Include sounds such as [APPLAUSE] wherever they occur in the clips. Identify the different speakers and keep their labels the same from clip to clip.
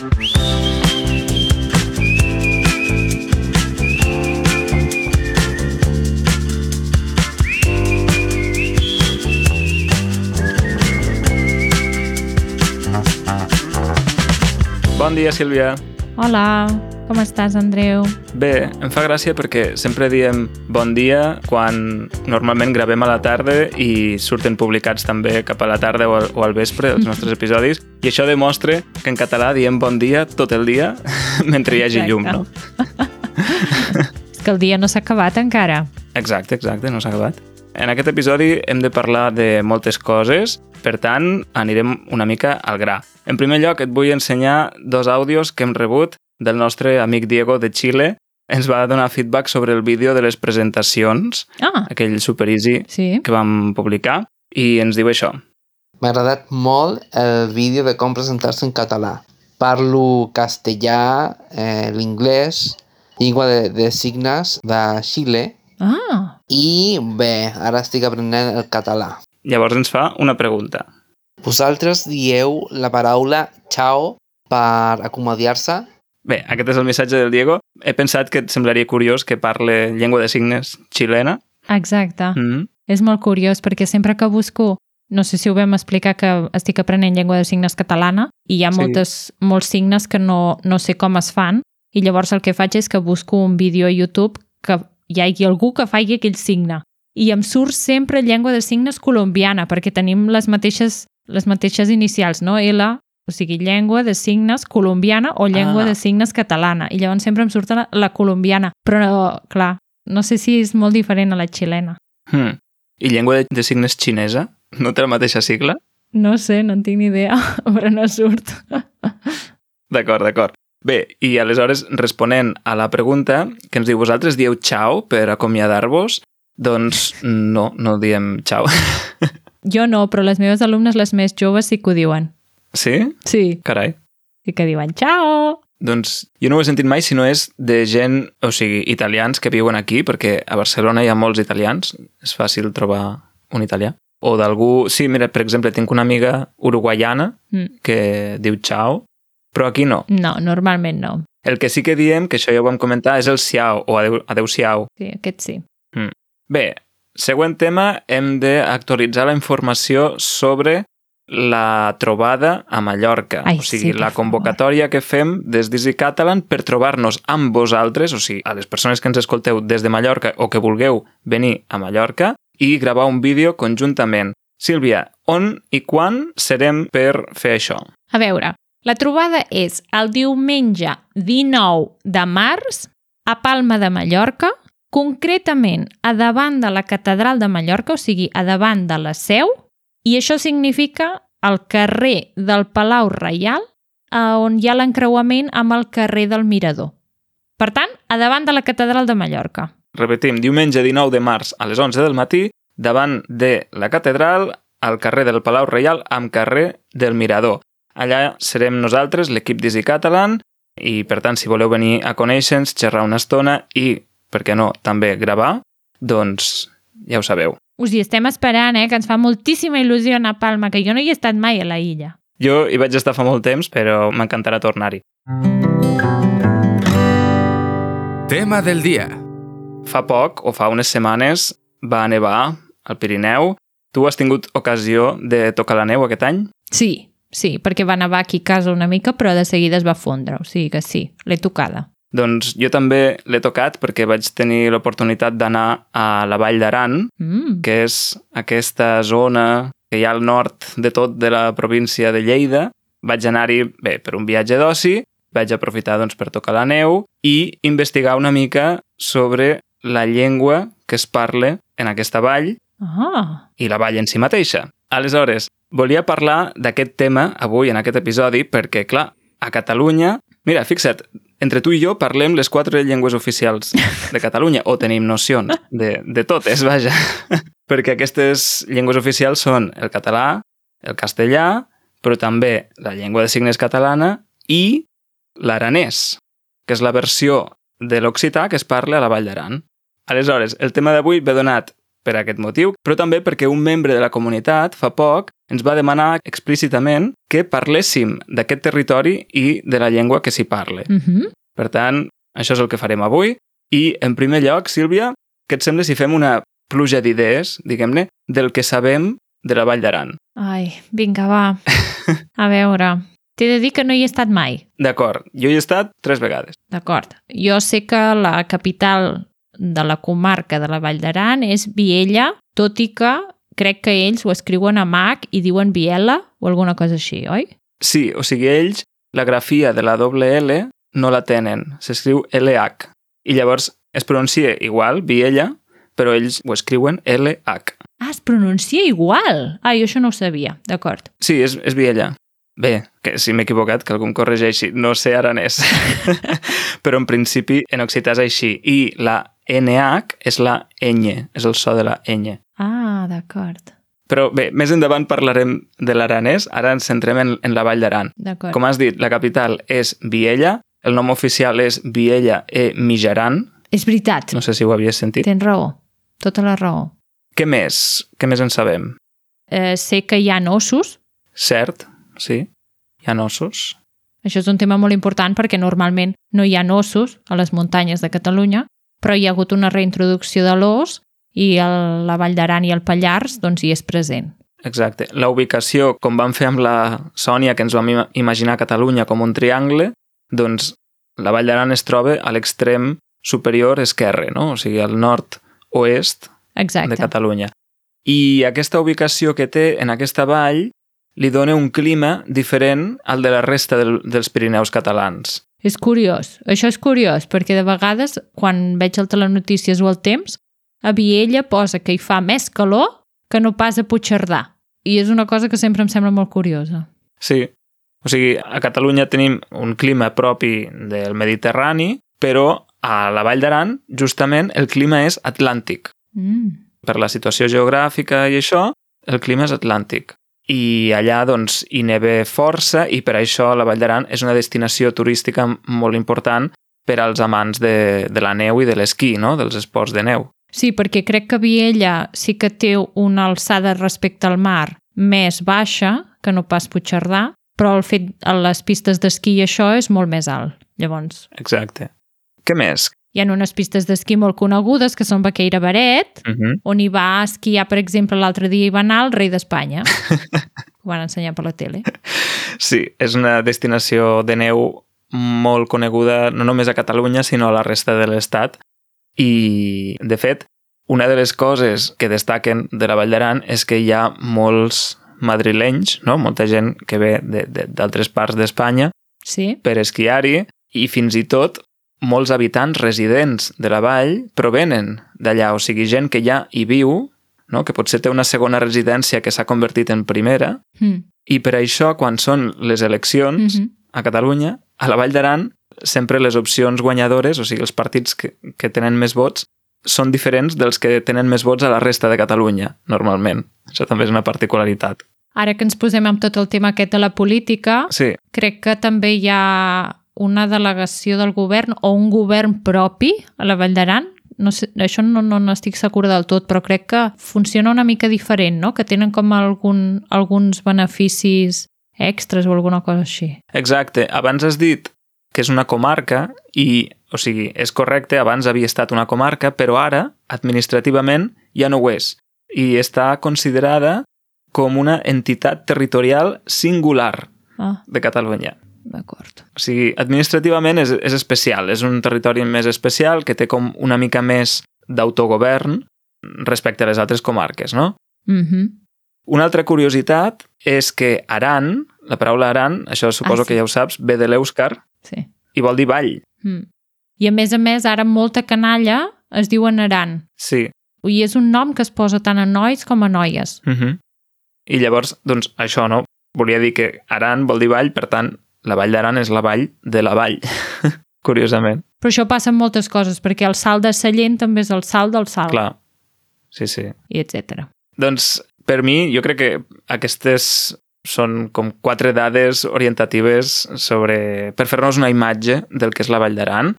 Speaker 1: Bon dia, Sílvia.
Speaker 2: Hola, com estàs, Andreu?
Speaker 1: Bé, em fa gràcia perquè sempre diem bon dia quan normalment gravem a la tarda i surten publicats també cap a la tarda o al, o al vespre els nostres episodis i això demostra que en català diem bon dia tot el dia [LAUGHS] mentre hi hagi
Speaker 2: Exacte.
Speaker 1: llum, no? [LAUGHS]
Speaker 2: És que el dia no s'ha acabat encara.
Speaker 1: Exacte, exacte, no s'ha acabat. En aquest episodi hem de parlar de moltes coses, per tant, anirem una mica al gra. En primer lloc, et vull ensenyar dos àudios que hem rebut del nostre amic Diego de Xile. Ens va donar feedback sobre el vídeo de les presentacions,
Speaker 2: Ah,
Speaker 1: aquell super easy
Speaker 2: sí.
Speaker 1: que vam publicar, i ens diu això.
Speaker 3: M'ha agradat molt el vídeo de com presentar-se en català. Parlo castellà, eh, l'inglès, llengua de, de signes de Xile
Speaker 2: Ah,
Speaker 3: i bé, ara estic aprenent el català.
Speaker 1: Llavors ens fa una pregunta.
Speaker 3: Vosaltres dieu la paraula ciao per acomodiar-se?
Speaker 1: Bé, aquest és el missatge del Diego. He pensat que et semblaria curiós que parle llengua de signes xilena.
Speaker 2: exacte.
Speaker 1: Mm -hmm.
Speaker 2: És molt curiós perquè sempre que busco, no sé si ho vam explicar que estic aprenent llengua de signes catalana i hi ha
Speaker 1: Sí.
Speaker 2: moltes, molts signes que no, no sé com es fan i llavors el que faig és que busco un vídeo a YouTube que hi hagi algú que faci aquell signe i em surt sempre llengua de signes colombiana perquè tenim les mateixes, les mateixes inicials, no? L, o sigui, llengua de signes colombiana o llengua
Speaker 1: Ah.
Speaker 2: de signes catalana i llavors sempre em surt la, la colombiana però clar, no sé si és molt diferent a la xilena
Speaker 1: Hmm. I llengua de, de signes xinesa? No té la mateixa sigla?
Speaker 2: No sé, no en tinc ni idea, [LAUGHS] però no surt.
Speaker 1: D'acord, d'acord. Bé, i aleshores, responent a la pregunta que ens diu, vosaltres dieu ciao per acomiadar-vos? Doncs no, no diem ciao. [LAUGHS]
Speaker 2: Jo no, però les meves alumnes, les més joves, sí que ho diuen.
Speaker 1: Sí?
Speaker 2: Sí,
Speaker 1: Carai.
Speaker 2: sí que diuen ciao.
Speaker 1: Doncs jo no ho he sentit mai si no és de gent, o sigui, italians que viuen aquí, perquè a Barcelona hi ha molts italians, és fàcil trobar un italià. O d'algú... Sí, mira, per exemple, tinc una amiga uruguaiana
Speaker 2: Mm.
Speaker 1: que diu ciao, però aquí no.
Speaker 2: No, normalment no.
Speaker 1: El que sí que diem, que això ja ho vam comentar, és el siau o adeu, adeu-siau.
Speaker 2: Sí, aquest sí.
Speaker 1: Bé, següent tema, hem d'actualitzar la informació sobre la trobada a Mallorca.
Speaker 2: Ai,
Speaker 1: o sigui,
Speaker 2: sí,
Speaker 1: la
Speaker 2: favor.
Speaker 1: convocatòria que fem des d'Easy Catalan per trobar-nos amb vosaltres, o sigui, a les persones que ens escolteu des de Mallorca o que vulgueu venir a Mallorca i gravar un vídeo conjuntament. Sílvia, on i quan serem per fer això?
Speaker 2: A veure, la trobada és el diumenge 19 de març a Palma de Mallorca, concretament a davant de la Catedral de Mallorca, o sigui, a davant de la Seu, i això significa el carrer del Palau Reial, a on hi ha l'encreuament amb el carrer del Mirador. Per tant, a davant de la Catedral de Mallorca.
Speaker 1: Repetim, diumenge 19 de març a les 11 del matí, davant de la catedral, al carrer del Palau Reial, amb carrer del Mirador. Allà serem nosaltres, l'equip d'Easy Catalan, i per tant, si voleu venir a conèixer-nos, xerrar una estona i, per què no, també gravar, doncs ja ho sabeu.
Speaker 2: Us hi estem esperant, eh? que ens fa moltíssima il·lusió anar a Palma, que jo no hi he estat mai a la illa.
Speaker 1: Jo hi vaig estar fa molt temps, però m'encantarà tornar-hi.
Speaker 4: Tema del dia.
Speaker 1: Fa poc, o fa unes setmanes, va nevar al Pirineu. Tu has tingut ocasió de tocar la neu aquest any?
Speaker 2: Sí, sí, perquè va nevar aquí a casa una mica, però de seguida es va fondre, o sigui que sí, l'he tocada.
Speaker 1: Doncs jo també l'he tocat perquè vaig tenir l'oportunitat d'anar a la Vall d'Aran,
Speaker 2: Mm.
Speaker 1: que és aquesta zona que hi ha al nord de tot de la província de Lleida. Vaig anar-hi, bé, per un viatge d'oci, vaig aprofitar doncs, per tocar la neu i investigar una mica sobre la llengua que es parla en aquesta vall
Speaker 2: Ah,
Speaker 1: i la vall en si mateixa. Aleshores, volia parlar d'aquest tema avui en aquest episodi perquè, clar, a Catalunya... Mira, fixa't, entre tu i jo parlem les quatre llengües oficials de [LAUGHS] Catalunya, o tenim nocions de, de totes, vaja. [LAUGHS] perquè aquestes llengües oficials són el català, el castellà, però també la llengua de signes catalana i l'aranès, que és la versió de l'occità que es parla a la Vall d'Aran. Aleshores, el tema d'avui ve donat per aquest motiu, però també perquè un membre de la comunitat fa poc ens va demanar explícitament que parléssim d'aquest territori i de la llengua que s'hi parla.
Speaker 2: Mm -hmm.
Speaker 1: Per tant, això és el que farem avui. I, en primer lloc, Sílvia, què et sembla si fem una pluja d'idees, diguem-ne, del que sabem de la Vall d'Aran?
Speaker 2: Ai, vinga, va. A veure, t'he de dir que no hi he estat mai.
Speaker 1: D'acord, jo hi he estat tres vegades.
Speaker 2: D'acord. Jo sé que la capital de la comarca de la Vall d'Aran és Viella, tot i que crec que ells ho escriuen a Mac i diuen Viela o alguna cosa així, oi?
Speaker 1: Sí, o sigui, ells, la grafia de la doble L no la tenen, s'escriu LH. I llavors es pronuncia igual, Viella, però ells ho escriuen LH.
Speaker 2: Ah, es pronuncia igual! Ah, jo això no ho sabia, d'acord.
Speaker 1: Sí, és, és Viella. Bé, que si m'he equivocat, que algú em corregeixi. No sé aranès. [LAUGHS] però en principi en occità és així. I la NH és la ñ, és el so de la ñ.
Speaker 2: Ah, d'acord.
Speaker 1: Però bé, més endavant parlarem de l'aranès, ara ens centrem en, en la Vall d'Aran.
Speaker 2: D'acord.
Speaker 1: Com has dit, la capital és Viella, el nom oficial és Viella e Mijaran,
Speaker 2: És veritat,
Speaker 1: no sé si ho havies sentit.
Speaker 2: tens raó. Tota la raó.
Speaker 1: Què més? Què més en sabem?
Speaker 2: Eh, sé que hi ha ossos,
Speaker 1: Cert, sí, hi ha ossos.
Speaker 2: Això és un tema molt important perquè normalment no hi ha ossos a les muntanyes de Catalunya, però hi ha hagut una reintroducció de l'os i el, la Vall d'Aran i el Pallars doncs hi és present.
Speaker 1: Exacte. La ubicació, com vam fer amb la Sònia, que ens vam ima- imaginar Catalunya com un triangle, doncs la Vall d'Aran es troba a l'extrem superior esquerre, no? o sigui, al nord-oest de Catalunya. I aquesta ubicació que té en aquesta vall li dona un clima diferent al de la resta del, dels Pirineus catalans.
Speaker 2: És curiós. Això és curiós, perquè de vegades, quan veig el telenotícies o el temps, a Viella posa que hi fa més calor que no pas a Puigcerdà. I és una cosa que sempre em sembla molt curiosa.
Speaker 1: Sí, o sigui, a Catalunya tenim un clima propi del Mediterrani, però a la Vall d'Aran, justament, el clima és atlàntic.
Speaker 2: Mm.
Speaker 1: Per la situació geogràfica i això, el clima és atlàntic. I allà, doncs, hi neve força i per això la Vall d'Aran és una destinació turística molt important per als amants de, de la neu i de l'esquí, no? dels esports de neu.
Speaker 2: Sí, perquè crec que Viella sí que té una alçada respecte al mar més baixa que no pas Puigcerdà, però el fet a les pistes d'esquí i això és molt més alt. Llavors,
Speaker 1: Exacte. Què més?
Speaker 2: Hi ha unes pistes d'esquí molt conegudes que són Baqueira Baret,
Speaker 1: Uh -huh.
Speaker 2: on hi va esquiar, per exemple, l'altre dia hi va anar el rei d'Espanya. [LAUGHS] Ho van ensenyar per la tele.
Speaker 1: Sí, és una destinació de neu molt coneguda no només a Catalunya, sinó a la resta de l'Estat. I, de fet, una de les coses que destaquen de la Vall d'Aran és que hi ha molts madrilenys, no? molta gent que ve de- de- d'altres parts d'Espanya
Speaker 2: Sí?
Speaker 1: per esquiar-hi i fins i tot molts habitants residents de la vall provenen d'allà, o sigui, gent que ja hi viu, no? que potser té una segona residència que s'ha convertit en primera,
Speaker 2: Mm.
Speaker 1: i per això, quan són les eleccions
Speaker 2: Mhm.
Speaker 1: a Catalunya, a la Vall d'Aran, sempre les opcions guanyadores, o sigui, els partits que, que tenen més vots, són diferents dels que tenen més vots a la resta de Catalunya, normalment. Això també és una particularitat.
Speaker 2: Ara que ens posem amb tot el tema aquest de la política,
Speaker 1: Sí,
Speaker 2: crec que també hi ha una delegació del govern o un govern propi a la Vall d'Aran. No sé, això no, no, no estic segura del tot, però crec que funciona una mica diferent, no? Que tenen com algun, alguns beneficis extras o alguna cosa així.
Speaker 1: exacte. Abans has dit que és una comarca i, o sigui, és correcte, abans havia estat una comarca, però ara, administrativament, ja no ho és. I està considerada com una entitat territorial singular
Speaker 2: Ah,
Speaker 1: de Catalunya.
Speaker 2: D'acord.
Speaker 1: O sigui, administrativament és, és especial, és un territori més especial que té com una mica més d'autogovern respecte a les altres comarques, no?
Speaker 2: Mhm.
Speaker 1: Una altra curiositat és que Aran, la paraula Aran, això suposo
Speaker 2: Ah, sí.
Speaker 1: que ja ho saps, ve de l'èuscar
Speaker 2: Sí.
Speaker 1: i vol dir vall.
Speaker 2: Mm. I a més a més, ara molta canalla es diuen Aran.
Speaker 1: Sí.
Speaker 2: I és un nom que es posa tant a nois com a noies.
Speaker 1: Uh -huh. I llavors, doncs, això, no? Volia dir que Aran vol dir vall, per tant, la vall d'Aran és la vall de la vall, [LAUGHS] curiosament.
Speaker 2: Però això passa amb moltes coses, perquè el salt de Sallent també és el salt del salt,
Speaker 1: Clar. Sí, sí.
Speaker 2: i etc.
Speaker 1: Doncs, per mi, jo crec que aquestes són com quatre dades orientatives sobre, per fer-nos una imatge del que és la Vall d'Aran.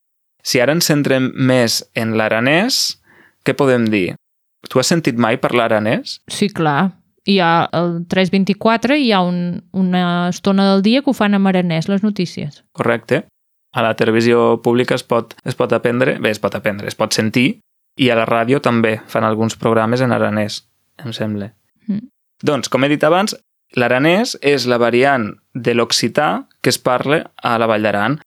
Speaker 1: Si ara ens centrem més en l'aranès, què podem dir? Tu has sentit mai parlar aranès?
Speaker 2: Sí, clar. Hi ha el 324 i hi ha un, una estona del dia que ho fan en aranès, les notícies.
Speaker 1: Correcte. A la televisió pública es pot, es pot aprendre, bé, es pot aprendre, es pot sentir, i a la ràdio també fan alguns programes en aranès, em sembla.
Speaker 2: Mm.
Speaker 1: Doncs, com he dit abans, l'aranès és la variant de l'occità que es parla a la Vall d'Aran.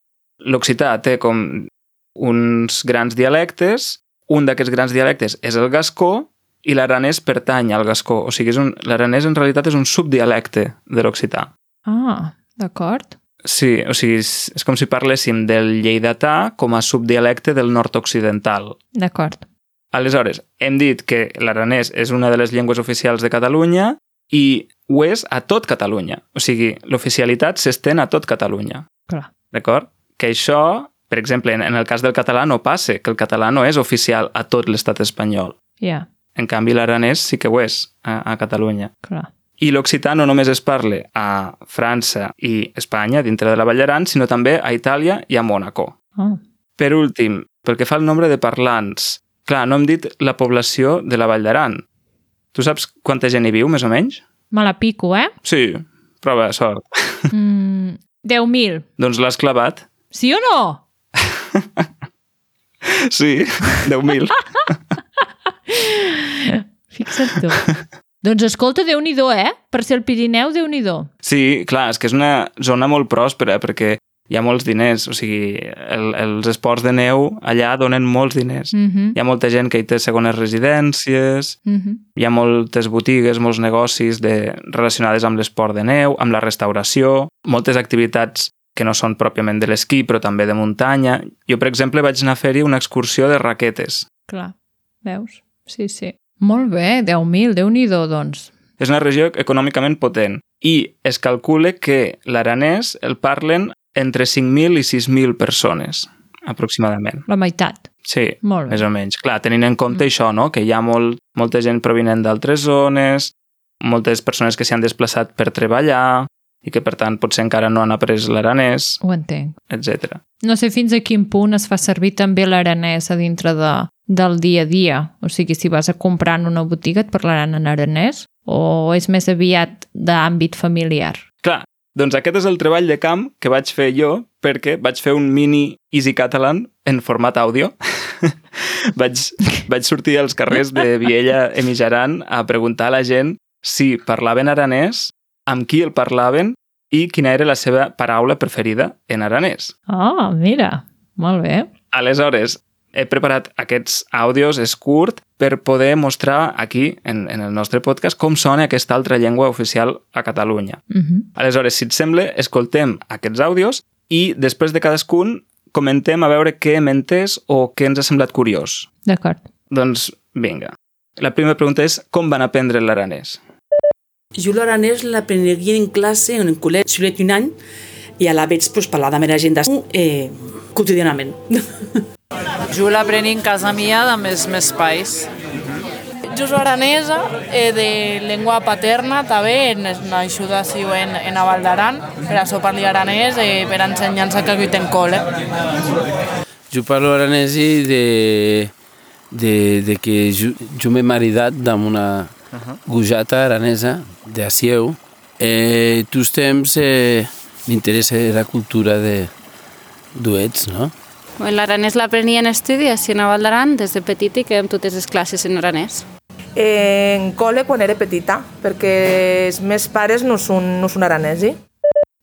Speaker 1: L'occità té com uns grans dialectes, un d'aquests grans dialectes és el gascó i l'aranès pertany al gascó. O sigui, l'aranès en realitat és un subdialecte de l'occità.
Speaker 2: Ah, d'acord.
Speaker 1: Sí, o sigui, és, és com si parléssim del lleidatà com a subdialecte del nord-occidental.
Speaker 2: D'acord.
Speaker 1: Aleshores, hem dit que l'aranès és una de les llengües oficials de Catalunya i ho és a tot Catalunya. O sigui, l'oficialitat s'estén a tot Catalunya.
Speaker 2: Clar.
Speaker 1: D'acord? Que això, per exemple, en, en el cas del català no passa, que el català no és oficial a tot l'estat espanyol.
Speaker 2: Ja,
Speaker 1: En canvi, l'aranès sí que ho és a, a Catalunya.
Speaker 2: clar.
Speaker 1: I l'occità no només es parla a França i Espanya, dintre de la Vall d'Aran, sinó també a Itàlia i a Mònaco.
Speaker 2: Oh,
Speaker 1: Per últim, pel que fa al nombre de parlants, clar, no hem dit la població de la Vall d'Aran. Tu saps quanta gent hi viu, més o menys?
Speaker 2: me la pico, eh?
Speaker 1: Sí, prova sort.
Speaker 2: Mm, 10.000.
Speaker 1: doncs l'has clavat.
Speaker 2: Sí o no? [LAUGHS]
Speaker 1: Sí, 10.000. [LAUGHS]
Speaker 2: Fixa't tu. doncs escolta, déu nhi eh? Per ser el Pirineu, déu nhi
Speaker 1: Sí, clar, és que és una zona molt pròspera perquè hi ha molts diners, o sigui, el, els esports de neu allà donen molts diners.
Speaker 2: Mm -hmm.
Speaker 1: Hi ha molta gent que hi té segones residències,
Speaker 2: mm -hmm.
Speaker 1: hi ha moltes botigues, molts negocis de, relacionades amb l'esport de neu, amb la restauració, moltes activitats que no són pròpiament de l'esquí, però també de muntanya. Jo, per exemple, vaig anar a fer-hi una excursió de raquetes.
Speaker 2: Clar, veus? Sí, sí. Molt bé, 10.000, déu nhi doncs.
Speaker 1: És una regió econòmicament potent i es calcula que l'aranès el parlen entre 5.000 i 6.000 persones, aproximadament.
Speaker 2: La meitat.
Speaker 1: Sí,
Speaker 2: Molt bé.
Speaker 1: més o menys. Clar, tenint en compte
Speaker 2: Mm.
Speaker 1: això, no? que hi ha molt, molta gent provinent d'altres zones, moltes persones que s'hi han desplaçat per treballar i que, per tant, potser encara no han après l'aranès,
Speaker 2: Ho entenc.
Speaker 1: etc.
Speaker 2: No sé fins a quin punt es fa servir també l'aranès a dintre de, del dia a dia. O sigui, si vas a comprar en una botiga et parlaran en aranès o és més aviat d'àmbit familiar?
Speaker 1: Clar, doncs aquest és el treball de camp que vaig fer jo perquè vaig fer un mini Easy Catalan en format àudio. [LAUGHS] vaig, vaig sortir als carrers de Viella i Mijaran a preguntar a la gent si parlaven aranès, amb qui el parlaven i quina era la seva paraula preferida en aranès.
Speaker 2: Oh, mira, molt bé.
Speaker 1: Aleshores, he preparat aquests àudios, és curt, per poder mostrar aquí, en, en el nostre podcast, com sona aquesta altra llengua oficial a Catalunya.
Speaker 2: Uh -huh.
Speaker 1: Aleshores, si et sembla, escoltem aquests àudios i després de cadascun comentem a veure què hem entès o què ens ha semblat curiós.
Speaker 2: D'acord.
Speaker 1: Doncs vinga. La primera pregunta és com van aprendre l'aranès?
Speaker 5: Jo l'aranès l'aprengué en classe, en un col·legi, xulet un any, i a la veig pues, parlar de meva gent eh, quotidianament. [LAUGHS]
Speaker 6: Jo l'aprendi en casa mia amb els meus pais.
Speaker 7: Jo soc aranesa, eh, de llengua paterna també, en ajuda si en, en a Val d'Aran, per això parli aranès, eh, per ensenyança que aquí en col·le.
Speaker 8: Jo parlo aranès i de, de, de que jo, jo m'he maridat amb una uh -huh. gujata aranesa de Asieu. Eh, tous temps eh, m'interessa la cultura de duets, no?
Speaker 9: Bueno, L'aranès l'aprenia en estudi a Siena Val d'Aran des de petit i que amb totes les classes en aranès.
Speaker 10: En col·le quan era petita, perquè els meus pares no són, no són aranesi.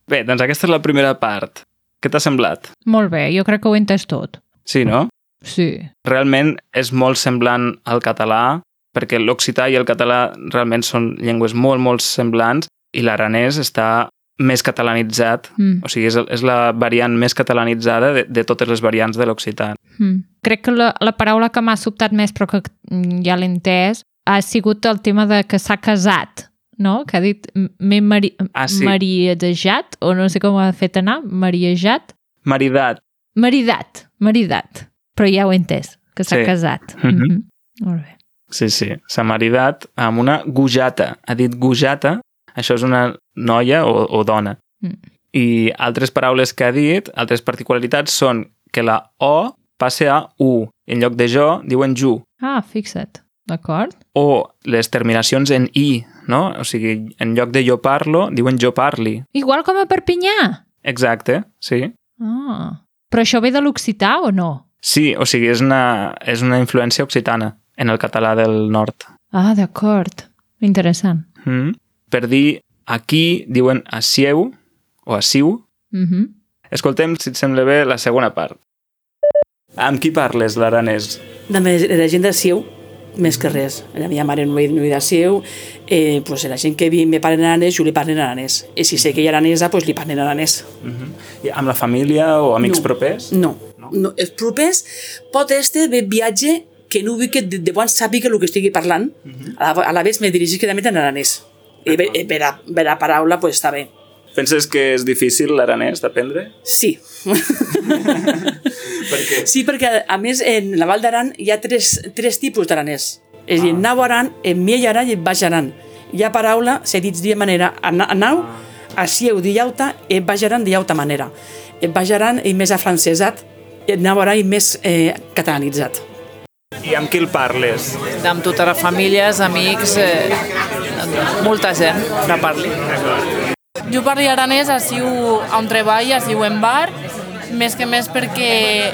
Speaker 1: Bé, doncs aquesta és la primera part. Què t'ha semblat?
Speaker 2: Molt bé, jo crec que ho he entès tot.
Speaker 1: Sí, no?
Speaker 2: Sí.
Speaker 1: Realment és molt semblant al català, perquè l'occità i el català realment són llengües molt, molt semblants i l'aranès està més catalanitzat,
Speaker 2: Mm.
Speaker 1: o sigui, és, és la variant més catalanitzada de, de totes les variants de l'occità.
Speaker 2: Mm. Crec que la, la paraula que m'ha sobtat més, però que mm, ja l'he entès, ha sigut el tema de que s'ha casat, no? Que ha dit m'he mari
Speaker 1: Ah, sí.
Speaker 2: mariejat, o no sé com ho ha fet anar, mariejat,
Speaker 1: Maridat.
Speaker 2: maridat, maridat. Però ja ho he entès, que s'ha
Speaker 1: Sí.
Speaker 2: casat.
Speaker 1: Mhm.
Speaker 2: Mm -hmm. Molt bé.
Speaker 1: Sí, sí, s'ha maridat amb una gujata. Ha dit gujata, això és una noia o, o dona.
Speaker 2: Mm.
Speaker 1: I altres paraules que ha dit, altres particularitats, són que la O passa a U. En lloc de jo, diuen ju.
Speaker 2: Ah, fixa't. D'acord?
Speaker 1: O les terminacions en i, no? O sigui, en lloc de jo parlo, diuen jo parli.
Speaker 2: Igual com a Perpinyà.
Speaker 1: Exacte, sí.
Speaker 2: Ah. Però això ve de l'occità o no?
Speaker 1: Sí, o sigui, és una, és una influència occitana en el català del nord.
Speaker 2: Ah, d'acord. Interessant.
Speaker 1: Mm. Per dir aquí diuen assieu o assiu.
Speaker 2: Mm -hmm.
Speaker 1: Escoltem, si et sembla bé, la segona part. Amb qui parles, l'aranès?
Speaker 5: La gent de Sieu, més que res. La meva mare no de Sieu, eh, pues la gent que vi, me parla en aranès, jo li parlo en aranès. I si sé que hi ha aranesa, pues li parlo en aranès.
Speaker 1: Uh -huh. I amb la família o amics
Speaker 5: no.
Speaker 1: propers?
Speaker 5: No. no. no. Els propers pot este de viatge que no vull que de, de bon sàpiga el que estigui parlant, uh -huh. a, la, a la vegada me dirigis quedament en aranès. I per, per, la, per la paraula, pues està bé.
Speaker 1: Penses que és difícil l'aranès d'aprendre?
Speaker 5: Sí. [LAUGHS]
Speaker 1: per què?
Speaker 5: Sí, perquè a més en la Val d'Aran hi ha tres, tres tipus d'aranès. És a dir, en nau aran, en miell aran i en baix aran. Hi ha paraula, se dits de manera a, na, a nau, a sieu i en baix aran de llauta manera. En baix aran és més afrancesat, i en nau aran és més eh, catalanitzat.
Speaker 1: I amb qui el parles?
Speaker 6: Amb tota la família, amics, eh, molta gent que parli.
Speaker 7: Jo parlo aranès, asiu on treball, asiu en bar, més que més perquè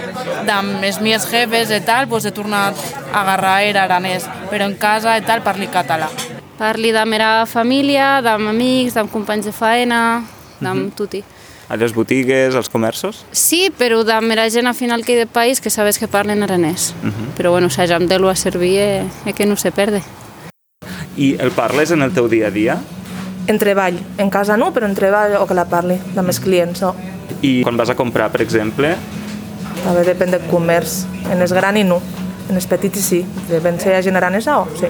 Speaker 7: amb els meus jefes i tal, pues he tornat a agarrar era aranès, però en casa i tal parli català.
Speaker 9: Parli de mera família, d'amb amics, d'amb companys de faena, d'amb mm -hmm. tutti.
Speaker 1: A les botigues, als comerços?
Speaker 9: Sí, però de mera gent al final que hi de país que sabes que parlen aranès. Uh -huh. Però bueno, s'hagam de lo a servir eh, eh, que no se perde.
Speaker 1: I el parles en el teu dia a dia?
Speaker 10: En treball. En casa no, però en treball o que la parli, de més clients. No.
Speaker 1: I quan vas a comprar, per exemple?
Speaker 10: També depèn del comerç. En els gran i no. En els petits sí. Depèn si hi ha gent aranesa o sí.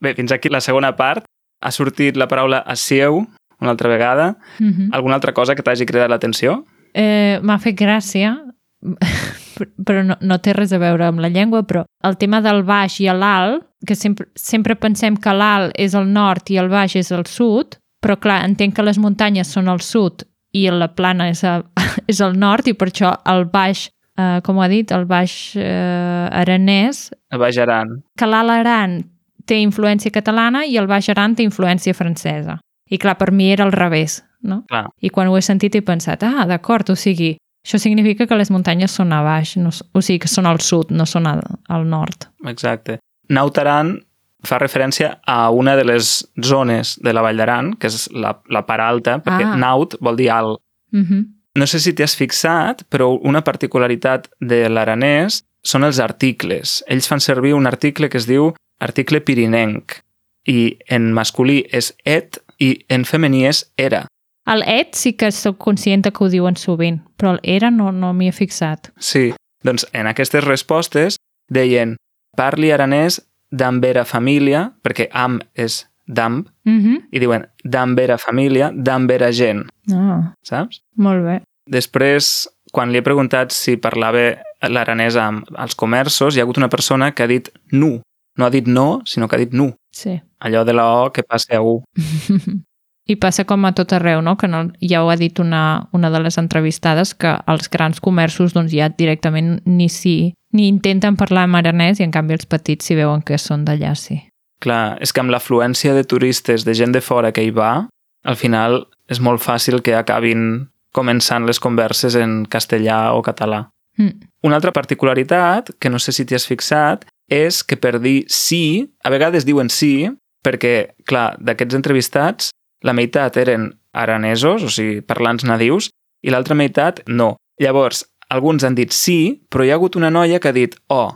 Speaker 1: Bé, fins aquí la segona part. Ha sortit la paraula assieu, una altra vegada.
Speaker 2: Mm -hmm.
Speaker 1: Alguna altra cosa que t'hagi cridat l'atenció?
Speaker 2: Eh, M'ha fet gràcia, [LAUGHS] però no, no té res a veure amb la llengua, però el tema del baix i l'alt, que sempre, sempre pensem que l'alt és el nord i el baix és el sud, però clar, entenc que les muntanyes són al sud i la plana és, a, [LAUGHS] és al nord i per això el baix, eh, com ho ha dit, el baix eh, aranès...
Speaker 1: El baix aran.
Speaker 2: Que l'alt aran té influència catalana i el baix aran té influència francesa. I clar, per mi era al revés, no?
Speaker 1: Clar.
Speaker 2: I quan ho he sentit he pensat, ah, d'acord, o sigui, això significa que les muntanyes són a baix, no, o sigui, que són al sud, no són al, al nord.
Speaker 1: Exacte. Nautaran fa referència a una de les zones de la Vall d'Aran, que és la, la part alta, perquè
Speaker 2: Ah.
Speaker 1: naut vol dir alt.
Speaker 2: Uh -huh.
Speaker 1: No sé si t'hi has fixat, però una particularitat de l'aranès són els articles. Ells fan servir un article que es diu article pirinenc, i en masculí és et i en femení és era.
Speaker 2: El et sí que soc conscient que ho diuen sovint, però el era no, no m'hi he fixat.
Speaker 1: Sí, doncs en aquestes respostes deien parli aranès d'ambera família, perquè am és damb,
Speaker 2: Uh -huh.
Speaker 1: i diuen d'ambera família, d'ambera gent,
Speaker 2: Ah,
Speaker 1: saps?
Speaker 2: molt bé.
Speaker 1: Després, quan li he preguntat si parlava l'aranès amb els comerços, hi ha hagut una persona que ha dit nu. No ha dit no, sinó que ha dit nu.
Speaker 2: Sí.
Speaker 1: Allò de la O que passa a U. [LAUGHS]
Speaker 2: I passa com a tot arreu, no? Que no, ja ho ha dit una, una de les entrevistades, que els grans comerços doncs, ja directament ni si ni intenten parlar en aranès i en canvi els petits si veuen que són d'allà, sí.
Speaker 1: Clar, és que amb l'afluència de turistes, de gent de fora que hi va, al final és molt fàcil que acabin començant les converses en castellà o català.
Speaker 2: Mm.
Speaker 1: Una altra particularitat, que no sé si t'hi has fixat, és que per dir sí, a vegades diuen sí, perquè, clar, d'aquests entrevistats, la meitat eren aranesos, o sigui, parlants nadius, i l'altra meitat no. Llavors, alguns han dit sí, però hi ha hagut una noia que ha dit oh,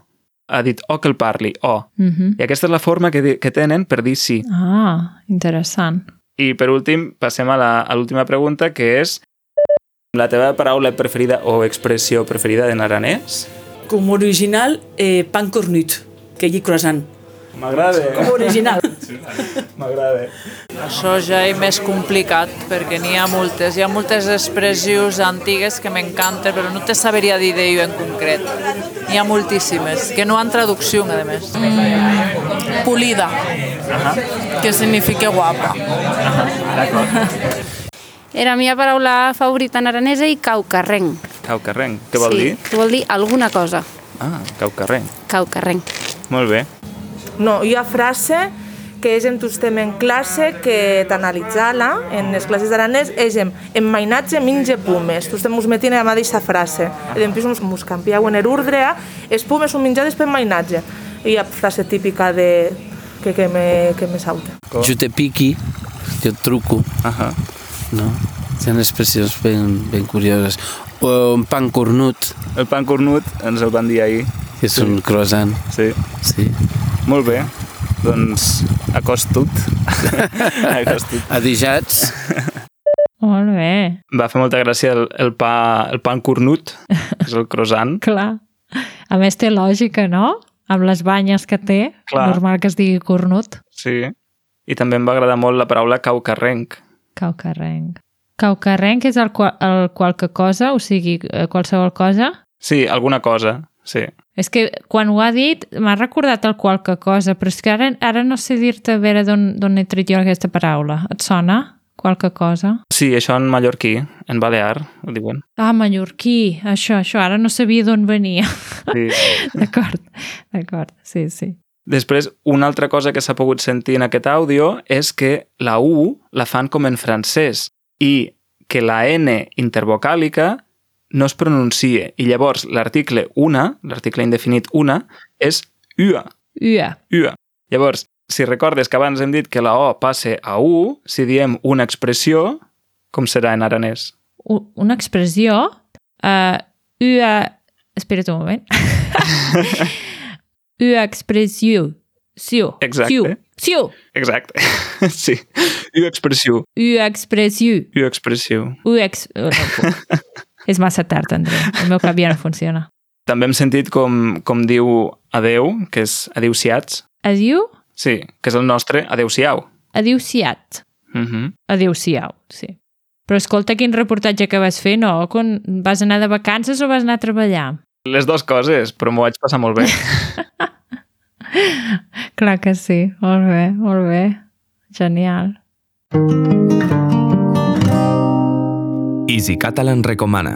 Speaker 1: ha dit oh que el parli, oh.
Speaker 2: Mm -hmm.
Speaker 1: I aquesta és la forma que, que tenen per dir sí.
Speaker 2: Ah, interessant.
Speaker 1: I per últim, passem a la- a l'última pregunta, que és la teva paraula preferida o expressió preferida en aranès?
Speaker 5: Com original, eh, pan cornut, que hi croissant.
Speaker 1: M'agrada.
Speaker 5: Com original.
Speaker 1: M'agrada.
Speaker 6: Això ja és més complicat perquè n'hi ha moltes. Hi ha moltes expressions antigues que m'encanten, però no te sabria dir d'ello en concret. N'hi ha moltíssimes, que no han traducció, a més.
Speaker 7: Mm, Pulida, que significa guapa.
Speaker 9: Era la meva paraula favorita en aranesa i caucarrenc.
Speaker 1: Caucarrenc. Què vol
Speaker 9: sí,
Speaker 1: dir?
Speaker 9: Que vol dir alguna cosa.
Speaker 1: Ah, caucarrenc.
Speaker 9: Caucarrenc.
Speaker 1: Molt bé.
Speaker 10: No, hi ha frase que és en tu estem en classe que t'analitzala en les classes d'aranès és en, en mainatge minge pumes. Tu estem us metint a la mateixa frase. I després us, us canvieu en l'ordre es pumes són menjades per mainatge. I ha frase típica de que, que, me, que me salta.
Speaker 8: Jo te piqui, jo et truco.
Speaker 1: Ahà.
Speaker 8: No? Són expressions ben, ben curioses. O un pan cornut,
Speaker 1: El pan cornut ens el van dir ahir.
Speaker 8: és un croissant.
Speaker 1: Sí.
Speaker 8: Sí.
Speaker 1: Molt bé. Doncs acosta't. [LAUGHS] acosta't.
Speaker 8: Adijats,
Speaker 2: Molt bé,
Speaker 1: Va fer molta gràcia el, el, pa, el pan cornut, que és el croissant. [LAUGHS]
Speaker 2: clar. A més té lògica, no? Amb les banyes que té,
Speaker 1: Clar.
Speaker 2: normal que es digui cornut.
Speaker 1: Sí. I també em va agradar molt la paraula caucarrenc.
Speaker 2: Caucarrenc. Caucarrenc és el, qual, el qualque cosa, o sigui, eh, qualsevol cosa?
Speaker 1: Sí, alguna cosa, sí.
Speaker 2: És que quan ho ha dit m'ha recordat el qualque cosa, però és que ara, ara no sé dir-te a veure d'on he tret jo aquesta paraula. Et sona? Qualque cosa?
Speaker 1: Sí, això en mallorquí, en balear, ho diuen.
Speaker 2: Ah, mallorquí, això, això, ara no sabia d'on venia.
Speaker 1: Sí. [LAUGHS]
Speaker 2: d'acord, d'acord, sí, sí.
Speaker 1: Després, una altra cosa que s'ha pogut sentir en aquest àudio és que la U la fan com en francès i que la N intervocàlica no es pronuncie. I llavors l'article una, l'article indefinit una, és UA.
Speaker 2: Ua.
Speaker 1: UA. Llavors, si recordes que abans hem dit que la O passe a U, si diem una expressió, com serà en aranès?
Speaker 2: U- Una expressió... Uh, ua... Espera't un moment. [LAUGHS] ua expressió. Siu.
Speaker 1: Exacte.
Speaker 2: Siu. Siu.
Speaker 1: Exacte. [LAUGHS] sí. U expressió.
Speaker 2: Ua expressió.
Speaker 1: U expressió.
Speaker 2: Ua ex... oh, no. [LAUGHS] És massa tard, André. El meu cap ja no funciona.
Speaker 1: També hem sentit com, com diu adeu, que és adeu-siats.
Speaker 2: Adiu?
Speaker 1: Sí, que és el nostre adeu-siau.
Speaker 2: Adiu-siat.
Speaker 1: Uh -huh.
Speaker 2: Adéu-siau, sí. Però escolta quin reportatge que vas fer, no? Quan vas anar de vacances o vas anar a treballar?
Speaker 1: Les dues coses, però m'ho vaig passar molt bé. [LAUGHS]
Speaker 2: Clar que sí, molt bé, molt bé. Genial.
Speaker 4: Easy Catalan recomana.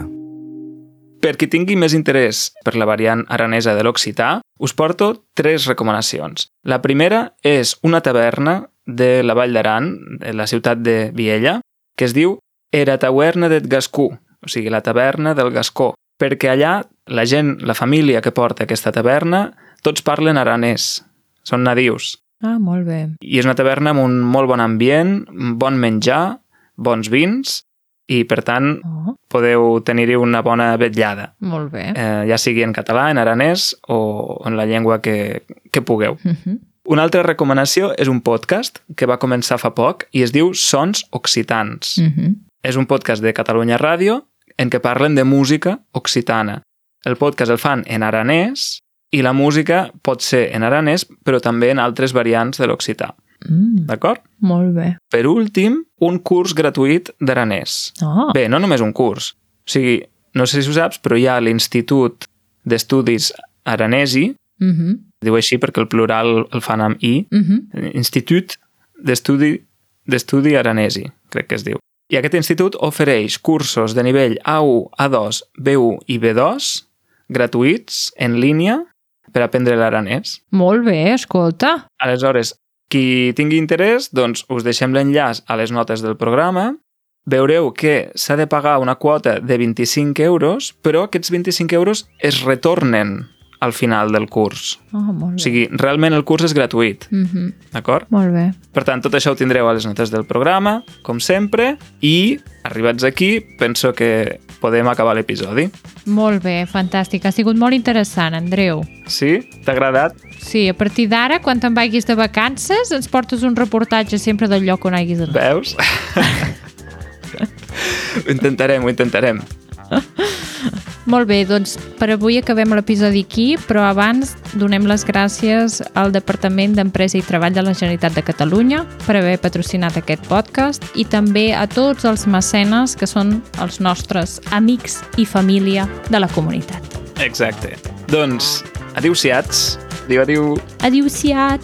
Speaker 1: Per qui tingui més interès per la variant aranesa de l'occità, us porto tres recomanacions. La primera és una taverna de la Vall d'Aran, de la ciutat de Viella, que es diu Era Taverna del Gascú, o sigui, la taverna del Gascó, perquè allà la gent, la família que porta aquesta taverna, tots parlen aranès, són nadius.
Speaker 2: Ah, molt bé.
Speaker 1: I és una taverna amb un molt bon ambient, bon menjar, bons vins, i per tant
Speaker 2: Oh,
Speaker 1: podeu tenir-hi una bona vetllada,
Speaker 2: molt bé.
Speaker 1: eh, ja sigui en català, en aranès o en la llengua que, que pugueu.
Speaker 2: Uh -huh.
Speaker 1: Una altra recomanació és un podcast que va començar fa poc i es diu Sons Occitans.
Speaker 2: Uh -huh.
Speaker 1: És un podcast de Catalunya Ràdio en què parlen de música occitana. El podcast el fan en aranès i la música pot ser en aranès però també en altres variants de l'occità.
Speaker 2: Mm,
Speaker 1: D'acord?
Speaker 2: molt bé.
Speaker 1: Per últim, un curs gratuït d'aranès.
Speaker 2: Oh,
Speaker 1: Bé, no només un curs. O sigui, no sé si ho saps, però hi ha l'Institut d'Estudis Aranesi,
Speaker 2: uh -huh.
Speaker 1: diu així perquè el plural el fan amb I,
Speaker 2: Uh -huh.
Speaker 1: Institut d'Estudi d'Estudi Aranesi, crec que es diu. I aquest institut ofereix cursos de nivell A1, A2, B1 i B2 gratuïts en línia per aprendre l'aranès.
Speaker 2: Molt bé, escolta.
Speaker 1: Aleshores, qui tingui interès, doncs us deixem l'enllaç a les notes del programa. Veureu que s'ha de pagar una quota de 25 euros, però aquests 25 euros es retornen al final del curs.
Speaker 2: Oh, molt
Speaker 1: O
Speaker 2: bé.
Speaker 1: sigui, realment el curs és gratuït,
Speaker 2: Uh -huh.
Speaker 1: d'acord?
Speaker 2: Molt bé.
Speaker 1: Per tant, tot això ho tindreu a les notes del programa, com sempre, i arribats aquí, penso que podem acabar l'episodi.
Speaker 2: Molt bé, fantàstic. Ha sigut molt interessant, Andreu.
Speaker 1: Sí? T'ha agradat?
Speaker 2: Sí, a partir d'ara, quan te'n vagis de vacances, ens portes un reportatge sempre del lloc on hagis anat.
Speaker 1: Veus? [LAUGHS] ho intentarem, ho intentarem. [LAUGHS]
Speaker 2: Molt bé, doncs per avui acabem l'episodi aquí, però abans donem les gràcies al Departament d'Empresa i Treball de la Generalitat de Catalunya per haver patrocinat aquest podcast i també a tots els mecenes que són els nostres amics i família de la comunitat.
Speaker 1: Exacte. Doncs, adiu-siats. Adiu, adiu.
Speaker 2: Adiu-siat!